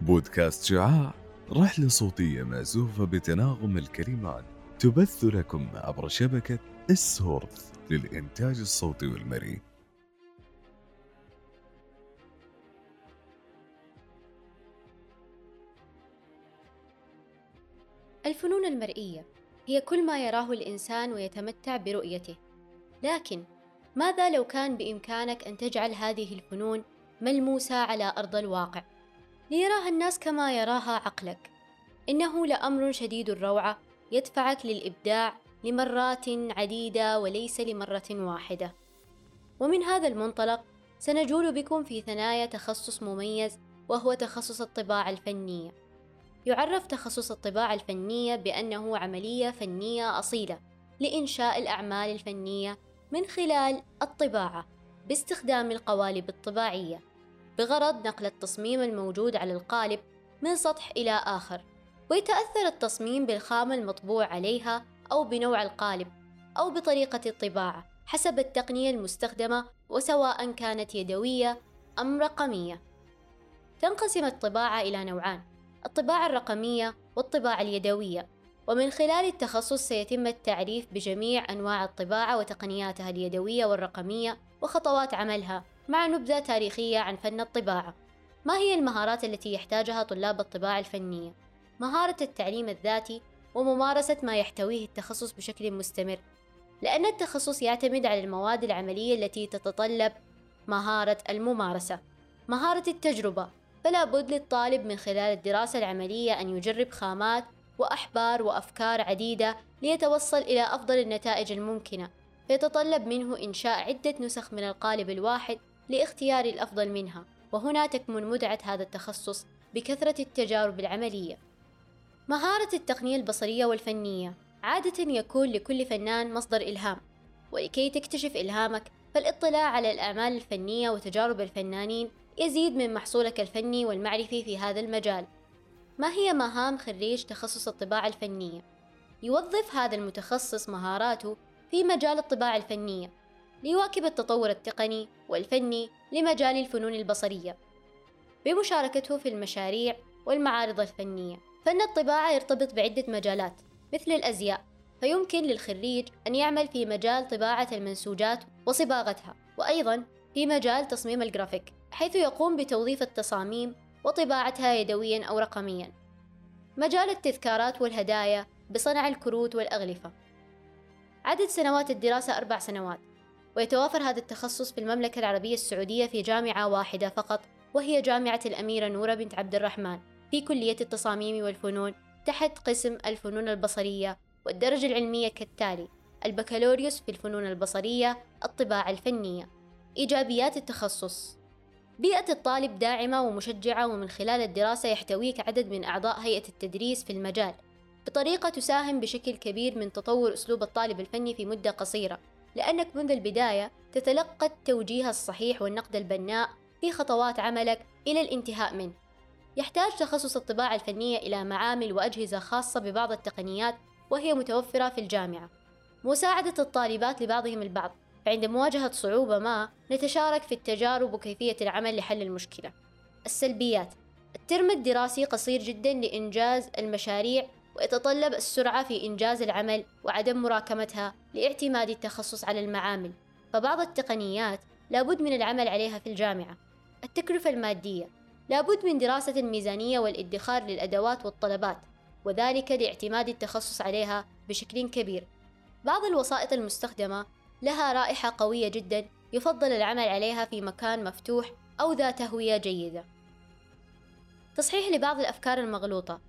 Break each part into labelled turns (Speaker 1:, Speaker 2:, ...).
Speaker 1: بودكاست شعاع رحلة صوتية مأزوفة بتناغم الكلمات تبث لكم عبر شبكة السورث للإنتاج الصوتي والمرئي.
Speaker 2: الفنون المرئية هي كل ما يراه الإنسان ويتمتع برؤيته لكن ماذا لو كان بإمكانك أن تجعل هذه الفنون ملموسة على أرض الواقع؟ ليراها الناس كما يراها عقلك. إنه لأمر شديد الروعة يدفعك للإبداع لمرات عديدة وليس لمرة واحدة. ومن هذا المنطلق سنجول بكم في ثنايا تخصص مميز وهو تخصص الطباعة الفنية. يعرف تخصص الطباعة الفنية بأنه عملية فنية أصيلة لإنشاء الأعمال الفنية من خلال الطباعة باستخدام القوالب الطباعية بغرض نقل التصميم الموجود على القالب من سطح إلى آخر ويتأثر التصميم بالخامة المطبوع عليها أو بنوع القالب أو بطريقة الطباعة حسب التقنية المستخدمة وسواء كانت يدوية أم رقمية. تنقسم الطباعة إلى نوعان الطباعة الرقمية والطباعة اليدوية. ومن خلال التخصص سيتم التعريف بجميع أنواع الطباعة وتقنياتها اليدوية والرقمية وخطوات عملها مع نبذة تاريخية عن فن الطباعة. ما هي المهارات التي يحتاجها طلاب الطباعة الفنية؟ مهارة التعليم الذاتي وممارسة ما يحتويه التخصص بشكل مستمر. لأن التخصص يعتمد على المواد العملية التي تتطلب مهارة الممارسة. مهارة التجربة. فلا بد للطالب من خلال الدراسة العملية أن يجرب خامات وأحبار وأفكار عديدة ليتوصل إلى أفضل النتائج الممكنة فيتطلب منه إنشاء عدة نسخ من القالب الواحد لاختيار الأفضل منها وهنا تكمن متعة هذا التخصص بكثرة التجارب العملية. مهارة التقنية البصرية والفنية عادة يكون لكل فنان مصدر إلهام ولكي تكتشف إلهامك فالاطلاع على الأعمال الفنية وتجارب الفنانين يزيد من محصولك الفني والمعرفي في هذا المجال. ما هي مهام خريج تخصص الطباعة الفنية؟ يوظف هذا المتخصص مهاراته في مجال الطباعة الفنية ليواكب التطور التقني والفني لمجال الفنون البصرية بمشاركته في المشاريع والمعارض الفنية فن الطباعة يرتبط بعدة مجالات مثل الأزياء فيمكن للخريج أن يعمل في مجال طباعة المنسوجات وصباغتها وأيضا في مجال تصميم الجرافيك حيث يقوم بتوظيف التصاميم وطباعتها يدويا أو رقميا. مجال التذكارات والهدايا بصنع الكروت والأغلفة. عدد سنوات الدراسة أربع سنوات ويتوافر هذا التخصص في المملكة العربية السعودية في جامعة واحدة فقط وهي جامعة الأميرة نورة بنت عبد الرحمن في كلية التصاميم والفنون تحت قسم الفنون البصرية والدرجة العلمية كالتالي البكالوريوس في الفنون البصرية الطباعة الفنية. إيجابيات التخصص بيئة الطالب داعمة ومشجعة ومن خلال الدراسة يحتويك عدد من أعضاء هيئة التدريس في المجال بطريقة تساهم بشكل كبير من تطور أسلوب الطالب الفني في مدة قصيرة لأنك منذ البداية تتلقى التوجيه الصحيح والنقد البناء في خطوات عملك إلى الانتهاء منه. يحتاج تخصص الطباعة الفنية إلى معامل وأجهزة خاصة ببعض التقنيات وهي متوفرة في الجامعة. مساعدة الطالبات لبعضهم البعض فعند مواجهة صعوبة ما نتشارك في التجارب وكيفية العمل لحل المشكلة. السلبيات الترم الدراسي قصير جدا لإنجاز المشاريع ويتطلب السرعة في إنجاز العمل وعدم مراكمتها لاعتماد التخصص على المعامل. فبعض التقنيات لابد من العمل عليها في الجامعة. التكلفة المادية لابد من دراسة الميزانية والادخار للأدوات والطلبات وذلك لاعتماد التخصص عليها بشكل كبير. بعض الوسائط المستخدمة لها رائحة قوية جدا يفضل العمل عليها في مكان مفتوح أو ذا تهوية جيدة. تصحيح لبعض الأفكار المغلوطة.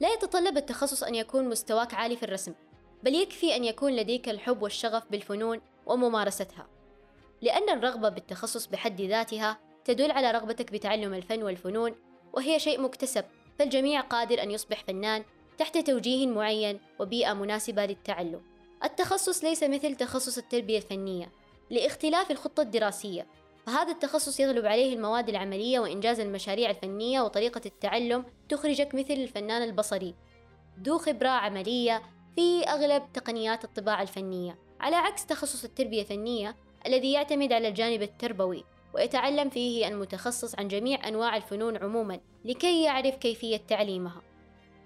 Speaker 2: لا يتطلب التخصص أن يكون مستواك عالي في الرسم بل يكفي أن يكون لديك الحب والشغف بالفنون وممارستها. لأن الرغبة بالتخصص بحد ذاتها تدل على رغبتك بتعلم الفن والفنون وهي شيء مكتسب فالجميع قادر أن يصبح فنان تحت توجيه معين وبيئة مناسبة للتعلم. التخصص ليس مثل تخصص التربية الفنية لاختلاف الخطة الدراسية. فهذا التخصص يغلب عليه المواد العملية وإنجاز المشاريع الفنية وطريقة التعلم تخرجك مثل الفنان البصري. ذو خبرة عملية في أغلب تقنيات الطباعة الفنية. على عكس تخصص التربية الفنية الذي يعتمد على الجانب التربوي ويتعلم فيه المتخصص عن جميع أنواع الفنون عموما لكي يعرف كيفية تعليمها.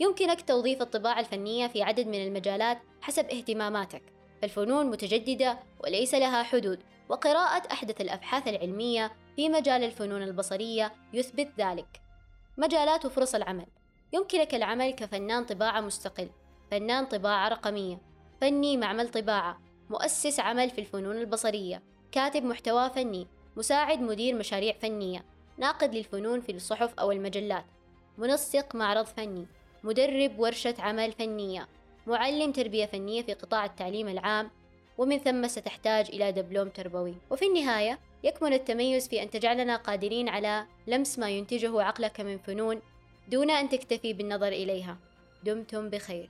Speaker 2: يمكنك توظيف الطباعة الفنية في عدد من المجالات حسب اهتماماتك. فالفنون متجددة وليس لها حدود وقراءة أحدث الأبحاث العلمية في مجال الفنون البصرية يثبت ذلك. مجالات وفرص العمل. يمكنك العمل كفنان طباعة مستقل. فنان طباعة رقمية. فني معمل طباعة. مؤسس عمل في الفنون البصرية. كاتب محتوى فني. مساعد مدير مشاريع فنية. ناقد للفنون في الصحف أو المجلات. منسق معرض فني. مدرب ورشة عمل فنية معلم تربية فنية في قطاع التعليم العام ومن ثم ستحتاج إلى دبلوم تربوي. وفي النهاية يكمن التميز في أن تجعلنا قادرين على لمس ما ينتجه عقلك من فنون دون أن تكتفي بالنظر إليها. دمتم بخير.